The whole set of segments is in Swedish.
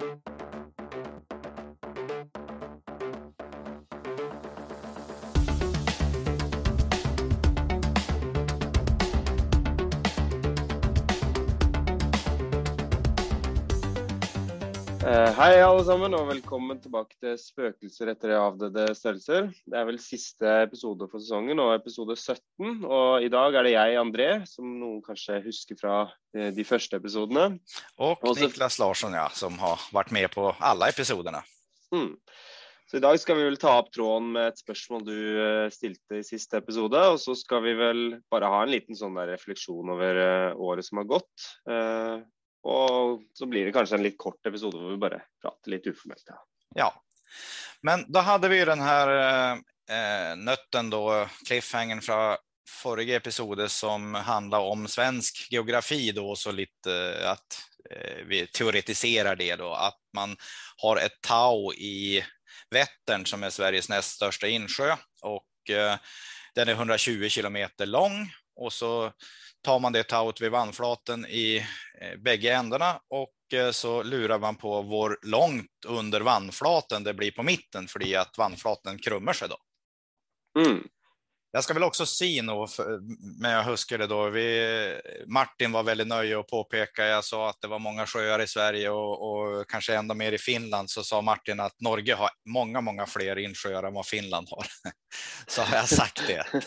thank you Eh, hei, alle sammen, og velkommen tilbake til Spøkelser etter avdøde størrelser. Det er vel siste episode for sesongen, og episode 17. Og i dag er det jeg, André, som noen kanskje husker fra eh, de første episodene. Och Och så- Niklas Larsson, ja, som har varit med på alla episoderna. Mm. Så i dag skal vi vel ta opp tråden med et spørsmål du eh, stilte i siste episode. Og så skal vi vel bare ha en liten sånn refleksjon over året som har gått og så blir det kanskje en litt kort episode hvor vi bare prater litt uformelt. Ja. Ja, men då hade vi den här eh, eh nøtten, da, då, cliffhangern från förra episoden som handlade om svensk geografi då, så lite eh, att eh, vi teoretiserar det då, att man har ett tau i Vättern som är Sveriges näst största insjö och eh, den är 120 kilometer lång och så tar man det tauet vid Vannflaten i eh, bägge ändarna och eh, så lurar man på hvor långt under Vannflaten det blir på mitten för att Vannflaten krummer sig då. Mm. Jag ska väl också något för- med jag huskar det då. Vi, Martin var väldigt nöjd att påpeka. Jag sa att det var många sjöar i Sverige och, och kanske ända mer i Finland. Så sa Martin att Norge har många, många fler insjöar än vad Finland har. Så har jag sagt det.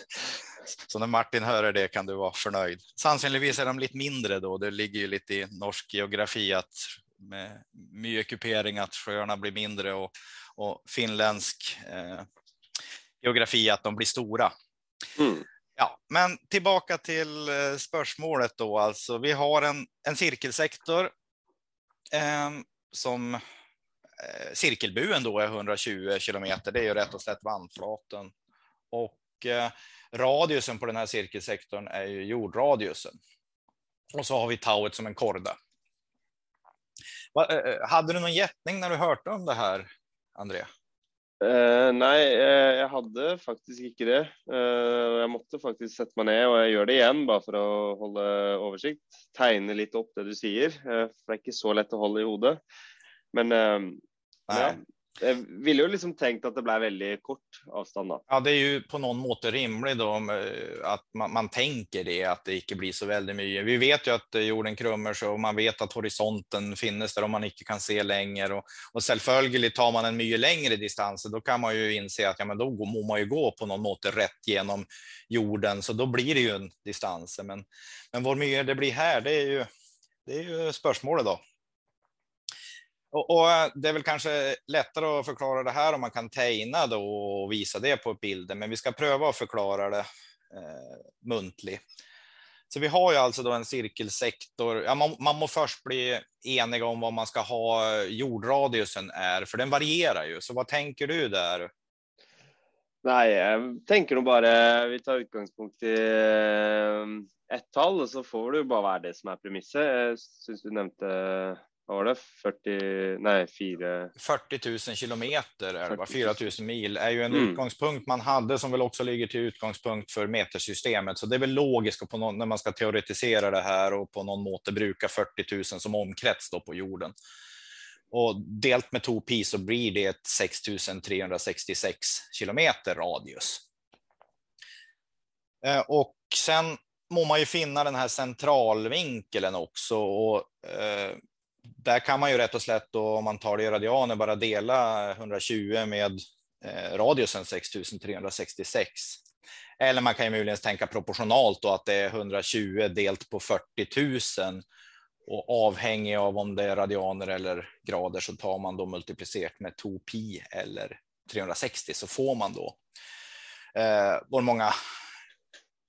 Så när Martin hör det kan du vara förnöjd. Sannsynligtvis är de lite mindre då. Det ligger ju lite i norsk geografi att med myekupering att sjöarna blir mindre och, och finländsk eh, geografi att de blir stora. Mm. Ja, men tillbaka till eh, spörsmålet då. Alltså, vi har en, en cirkelsektor eh, som eh, cirkelbuen då är 120 kilometer. Det är ju rätt och slätt Vannflaten. Och radiusen på den här cirkelsektorn är ju jordradiusen. Och så har vi tauet som en korda. Va, eh, hade du någon gättning när du hörde om det här, André? Eh, nei, eh, jeg hadde faktisk ikke det. Eh, og jeg måtte faktisk sette meg ned, og jeg gjør det igjen bare for å holde oversikt. Tegne litt opp det du eh, for det er ikke så lett å holde i hodet. Men eh, ja, Nej jeg ville jo liksom tenkt at det ble veldig kort avstand, da. Ja, det är ju på någon måte rimligt då eh, att man, man tänker det, att det inte blir så väldigt mycket. Vi vet ju att eh, jorden krummer sig och man vet att horisonten finns där om man inte kan se längre. Och, och självföljligt tar man en mycket längre distans, då kan man ju inse att ja, men då må man ju gå på någon måte rätt genom jorden, så då blir det ju en distans. Men, men vad mycket det blir här, det är ju, det är ju spörsmålet då. Och, och eh, det är väl kanske lättare att förklara det här om man kan tegna då och visa det på bilden, men vi ska pröva att förklara det eh, muntligt. Så vi har ju alltså då en cirkelsektor. Ja, man, man må först bli eniga om vad man ska ha jordradiusen är, för den varierar ju. Så vad tänker du där? Nej, jag tänker nog bara Vi tar utgångspunkt i eh, ett tal och så får det bara vara det som är premisset. Jag syns du nämnde Hva var det? 40 Nei, 4 40 000 kilometer, är det, va? 4 000 mil, är ju en Mm. utgångspunkt man hade som väl också ligger till utgångspunkt för metersystemet. Så det är väl logiskt på någon, när man ska teoretisera det här och på någon måte bruka 40 000 som omkrets då på jorden. Och delt med 2 pi så blir det ett 6 366 kilometer radius. Eh, Och sen må man ju finna den här centralvinkeln också. Och, eh, där kan man ju rätt och slätt då, om man tar det i radianer bara dela 120 med eh, radiusen 6366. Eller man kan ju möjligen tänka proportionalt då att det är 120 delt på 40 000 och avhängig av om det är radianer eller grader så tar man då multiplicerat med 2 pi eller 360 så får man då eh, hur många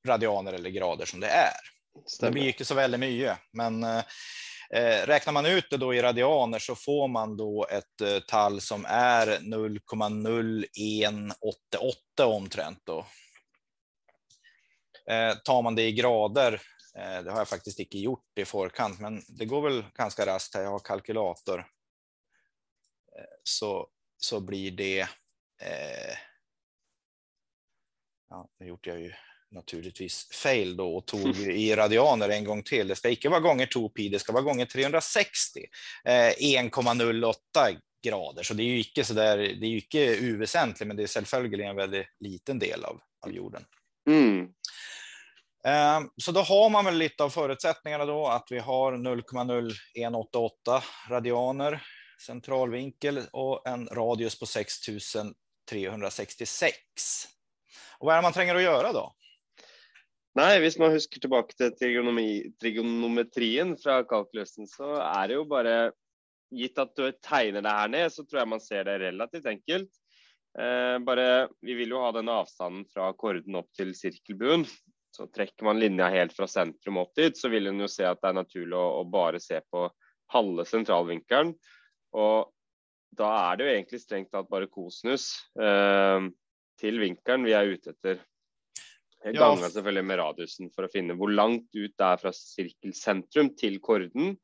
radianer eller grader som det är. Det blir ju inte så väldigt mycket, men eh, Eh, räknar man ut det då i radianer så får man då ett eh, tall som är 0,0188 omtrent. Då. Eh, tar man det i grader, det har jag faktiskt inte gjort i förkant, men det går väl ganska raskt här, jag har kalkylator. Så, så blir det, eh, ja, det gjorde jag ju naturligtvis fail då och tog i radianer en gång till. Det ska inte vara gånger 2 pi, det ska vara gånger 360. Eh, 1,08 grader, så det är ju icke så där, det är ju icke uväsentligt, men det är självföljande en väldigt liten del av, av jorden. Mm. Eh, så då har man väl lite av förutsättningarna då att vi har 0,0188 radianer centralvinkel och en radius på 6366. Och vad är det man tränger att göra då? Nei, hvis man husker tilbake til trigonometrin trigonometrien fra kalkulusen, så er det jo bare Gitt at du tegner det her ned, så tror jeg man ser det relativt enkelt. Eh, bare, Vi vil jo ha den avstanden fra korden opp til sirkelbuen. Så trekker man linja helt fra sentrum opp dit, så vil en jo se at det er naturlig å, å bare se på halve sentralvinkelen. Og da er det jo egentlig strengt tatt bare kosinus eh, til vinkelen vi er ute etter. Ganger selvfølgelig med radiusen for å finne hvor langt ut det er fra sirkelsentrum til korden.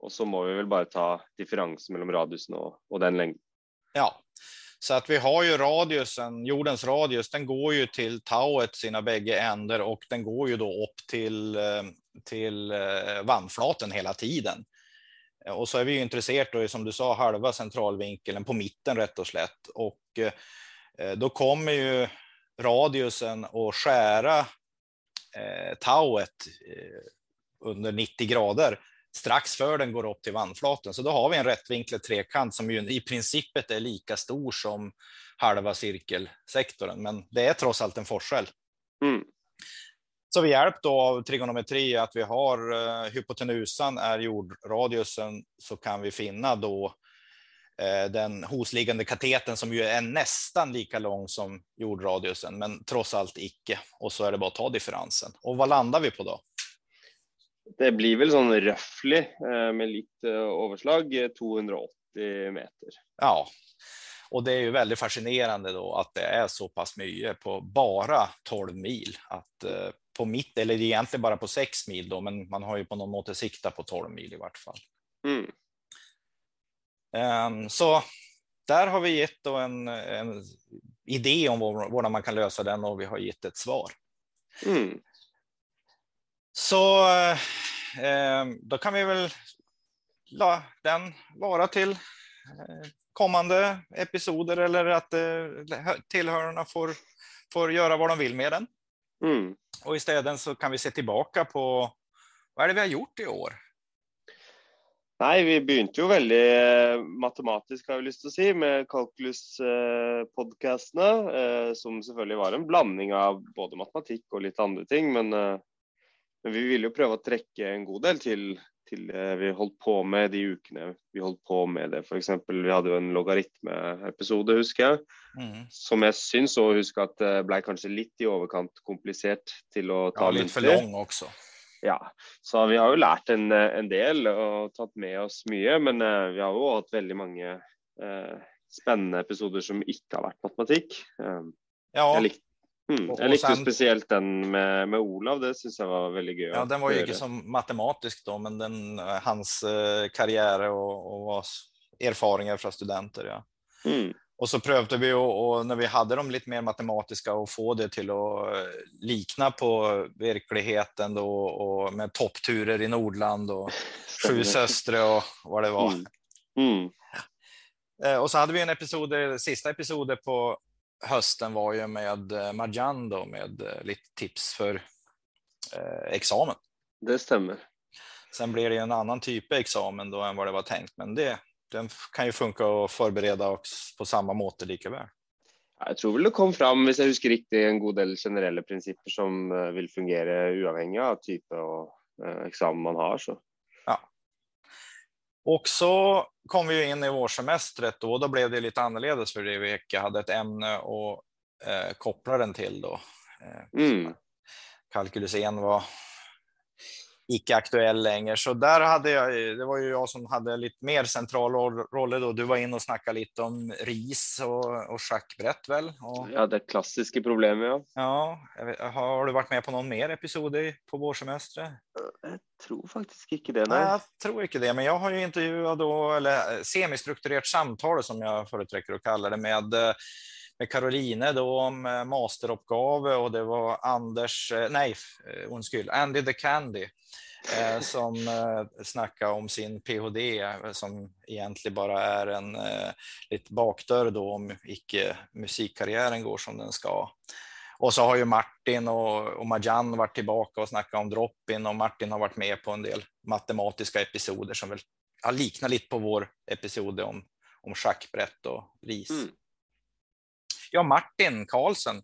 Og så må vi vel bare ta differansen mellom radiusen og, og den lengden. Ja, så att vi har ju radiusen, jordens radius, den går ju till tauet sina bägge ändar och den går ju då upp till, eh, till eh, vandflaten hela tiden. Och så är vi ju intresserade då, som du sa, halva centralvinkeln på mitten rätt och slätt. Och eh, då kommer ju radiusen att skära eh, tauet eh, under 90 grader strax för den går upp till vandflaten. Så då har vi en rättvinklad trekant som ju i principet är lika stor som halva cirkelsektorn, men det är trots allt en forskel. Mm. Så vi hjälp då av trigonometri att vi har eh, hypotenusan är jordradiusen så kan vi finna då den hosliggande kateten som ju är nästan lika lång som jordradiusen, men trots allt icke. Och så är det bara att ta differensen. Och vad landar vi på då? Det blir vel sånn røftlig, eh, med litt eh, overslag, eh, 280 meter. Ja, och det är ju väldigt fascinerande då att det är så pass mycket på bara 12 mil. Att eh, på mitt, eller egentligen bara på 6 mil då, men man har ju på någon måte sikta på 12 mil i vart fall. Mm. Ehm, så där har vi gett en, en idé om hur man kan lösa den och vi har gett ett svar. Mm. Så eh, ehm, då kan vi väl la den vara till eh, kommande episoder eller att eh, tillhörarna får, får göra vad de vill med den. Mm. Och istället så kan vi se tillbaka på vad är det vi har gjort i år? Nei, vi begynte jo veldig eh, matematisk, har jeg lyst til å si, med Calculus-podkastene. Eh, som selvfølgelig var en blanding av både matematikk og litt andre ting. Men, eh, men vi ville jo prøve å trekke en god del til, til det vi holdt på med de ukene vi holdt på med det. F.eks. vi hadde jo en logaritmeepisode, husker jeg. Mm. Som jeg syns å huske at det ble kanskje litt i overkant komplisert til å ta Ja, lite för linser. lång också. Ja, så vi har jo lært en, en del og tatt med oss mye, men eh, vi har jo hatt veldig mange eh, spennende episoder som ikke har vært matematikk. Eh, Ja, jeg, lik, mm, Og- jeg og likte jo spesielt den med, med Olav, det syns jeg var veldig gøy. ja, den var ju inte som matematisk då, men den, eh, hans eh, karriär och, och s- erfarenheter från studenter. Ja. Mm, Och så prövade vi och, och när vi hade dem lite mer matematiska och få det till att eh, likna på verkligheten då och med toppturer i Nordland och sju söstre och vad det var. Mm. Mm. Eh, Och så hade vi en episod, sista episoden på hösten var ju med eh, Marjan då med eh, lite tips för eh, examen. Det stemmer. Sen blir det ju en annan typ av examen då än vad det var tänkt, men det den kan ju funka att förbereda oss på samma måte lika väl. Ja, Jeg tror vel det kom fram, hvis jeg husker riktig, en god del generelle prinsipper som eh, vil fungere uavhengig av type og eh, eksamen man har. Så. Och så kom vi in i vårsemestret då, och då blev det lite annorledes för det vi hade ett ämne att eh, koppla den till då. Eh, Mm. Calculus 1 var icke aktuell längre, så där hade jag, det var ju jag som hade lite mer central roll- roller då. Du var inne och snackade lite om ris och, och schackbrett väl? Och, Ja, det klassiske problemet, ja. ja, jag har du varit med på någon mer episod på vårsemestret? Jeg tror faktisk ikke det, Nej, nei. jag tror inte det, men jag har ju intervjuat då, eller eh, semistrukturerat samtal som jag företräcker att kalla det med, eh, med Caroline då om eh, masteruppgave och det var Anders, eh, nej, undskyld, Andy the Candy eh, som eh, snackade om sin PhD som egentligen bara är en eh, lite bakdörr då om icke musikkarriären går som den ska. Och så har ju Martin och, och Marjan varit tillbaka och snackat om drop-in och Martin har varit med på en del matematiska episoder som väl liknar lite på vår episod om, om schackbrett och ris. Mm. Ja, Martin Karlsson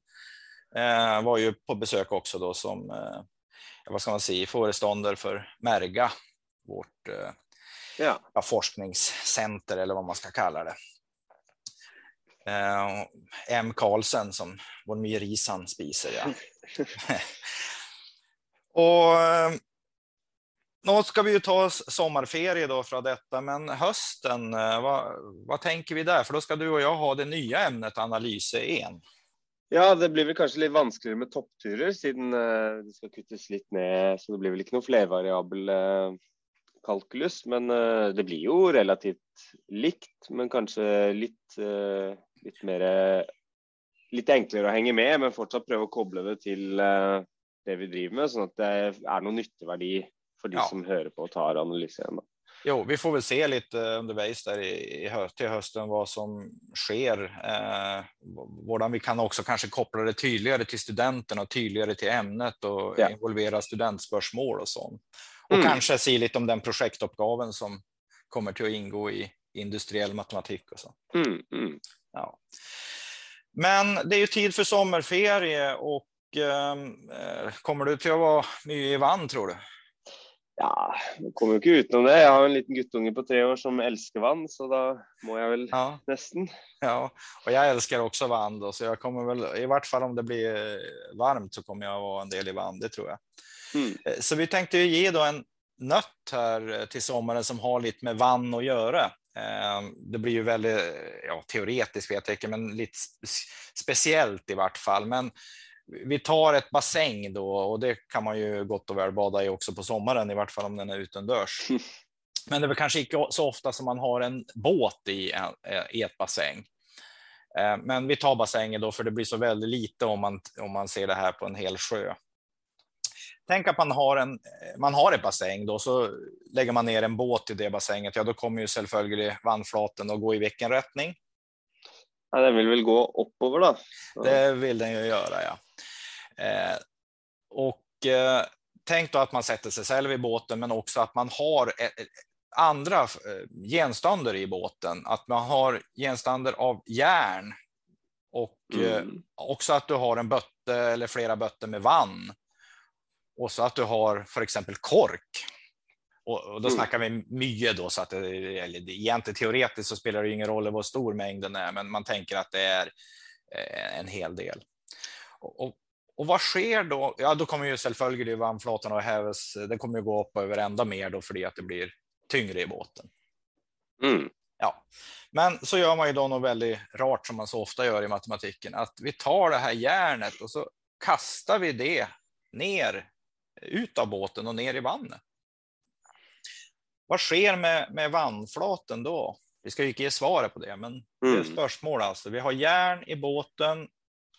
eh, var ju på besök också då som eh, vad ska man säga, föreståndare för Merga, vårt eh, ja. Ja, forskningscenter eller vad man ska kalla det. Eh, M. Karlsen som vår mejerisan spiser. Ja. och nu ska vi ju ta sommarferie då från detta, men hösten, eh, vad, vad tänker vi där? För då ska du och jag ha det nya ämnet analys igen. Ja, det blir väl kanske lite vanskeligere med toppturer siden eh, det ska kuttas lite ner, Så det blir väl inte någon flervariabel uh, kalkulus. Men det blir ju relativt likt, men kanske lite, lite mer lite enklare att hänga med, men fortsatt pröva att koppla det till det vi driver med, så att det är någon nyttig för de ja. som hör på och tar analysen. Jo, vi får väl se lite undervis där i, i till hösten vad som sker. Eh, hvordan vi kan också kanske koppla det tydligare till studenterna och tydligare till ämnet och ja. involvera studentspörsmål och sånt. Och mm. kanske se lite om den projektuppgaven som kommer till att ingå i industriell matematik och så. Mm, mm. Ja. Men det är ju tid för sommarferie och ehm, eh, kommer du till att vara mycket i vann tror du? Ja, man kommer ju inte utenom det. Jag har en liten guttunge på tre år som älskar vann, så då må jag väl ja. nästan. Ja, och jag älskar också vann då, så jag kommer väl i vart fall om det blir varmt så kommer jag vara en del i vann, det tror jag. Mm. Eh, så vi tänkte ju ge då en nött här eh, till sommaren som har lite med vann att göra. Det blir ju väldigt ja, teoretiskt vet jag inte, men lite speciellt i vart fall. Men vi tar ett bassäng då och det kan man ju gott och väl bada i också på sommaren, i vart fall om den är utendörs. Men det är väl kanske inte så ofta som man har en båt i, i ett bassäng. Eh, men vi tar bassängen då, för det blir så väldigt lite om man, om man ser det här på en hel sjö. Tänk att man har en man har ett bassäng då, så lägger man ner en båt i det bassänget. Ja, då kommer ju självföljd vannflaten att gå i vilken rättning? Ja, den vill väl gå uppöver då? Det vill den ju göra, ja. Eh, och eh, tänk då att man sätter sig själv i båten, men också att man har andra eh, genstander i båten. Att man har genstander av järn och mm. också att du har en bötte eller flera bötter med vann. Och så att du har för exempel kork. Och, och då mm. snackar vi mye då, så att det, eller egentligen teoretiskt så spelar det ingen roll hur stor mängden är, men man tänker att det är en hel del. Och, och vad sker då? Ja, då kommer ju självföljd varmflatan att hävas. Den kommer ju gå upp över ända mer då för att det blir tyngre i båten. Mm. Ja, men så gör man ju då något väldigt rart som man så ofta gör i matematiken, att vi tar det här järnet och så kastar vi det ner ut av båten och ner i vattnet. Vad sker med, med vannflaten då? Vi ska ju inte ge svaret på det, men mm. det är ett mm. spörsmål alltså. Vi har järn i båten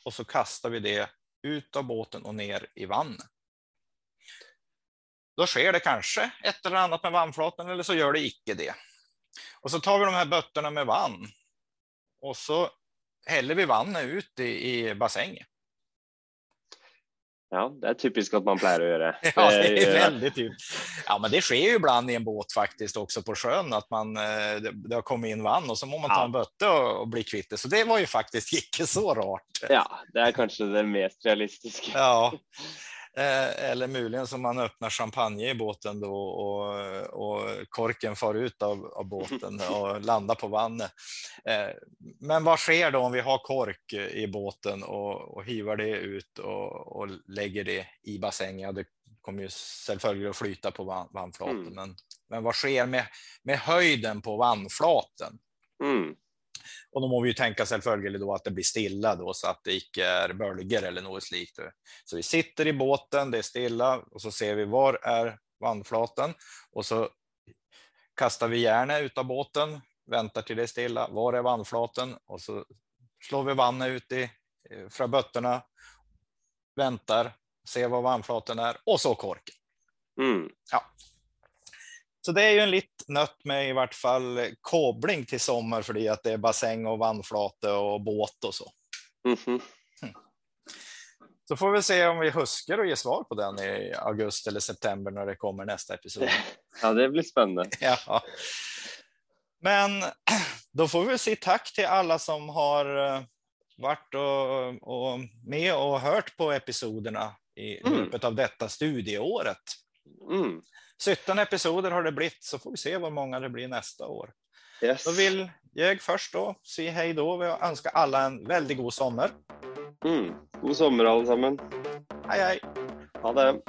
och så kastar vi det ut av båten och ner i vattnet. Då sker det kanske ett eller annat med vannflaten eller så gör det icke det. Och så tar vi de här bötterna med vann och så häller vi vannet ut i, i bassängen. Ja, det är typiskt att man plejer att göra. ja, det är väldigt typiskt. Ja, men det sker ju ibland i en båt faktiskt också på sjön att man eh, det har kommit in vann och så må man ta ja. en bötte och, och bli kvitt det. Så det var ju faktiskt icke så rart. Ja, det är kanske det mest realistiska. Ja, Eh, eller möjligen som man öppnar champagne i båten då och, och korken far ut av, av båten och landar på vattnet. Eh, men vad sker då om vi har kork i båten och, och hivar det ut och, och lägger det i bassängen? Ja, det kommer ju självföljd att flyta på vannflaten. Mm. Men, men vad sker med, med höjden på vannflaten? Mm. Och då må vi ju tänka självföljd då att det blir stilla då så att det icke är bölger eller något slikt. Så vi sitter i båten, det är stilla och så ser vi var är vandflaten och så kastar vi järnet ut av båten, väntar till det är stilla. Var är vandflaten? Och så slår vi vannet ut i, eh, från bötterna, väntar, ser vad vannflaten är och så korken. Mm. Ja. Så det är ju en lite nött med i vart fall koppling till sommar för att det är bassäng och vannflate och båt och så. Mhm. Så får vi se om vi huskar och ge svar på den i augusti eller september när det kommer nästa episod. Ja, det blir spännande. Ja. Men då får vi säga tack till alla som har eh, varit och, och med och hört på episoderna i Mm. av detta studieåret. Mm. 17 episoder har det blivit, så får vi se hur många det blir nästa år. Yes. Då vill jag först då säga hej då och önska alla en väldigt god sommar. Mm. God sommar allesammans. Hej hej! Ha det.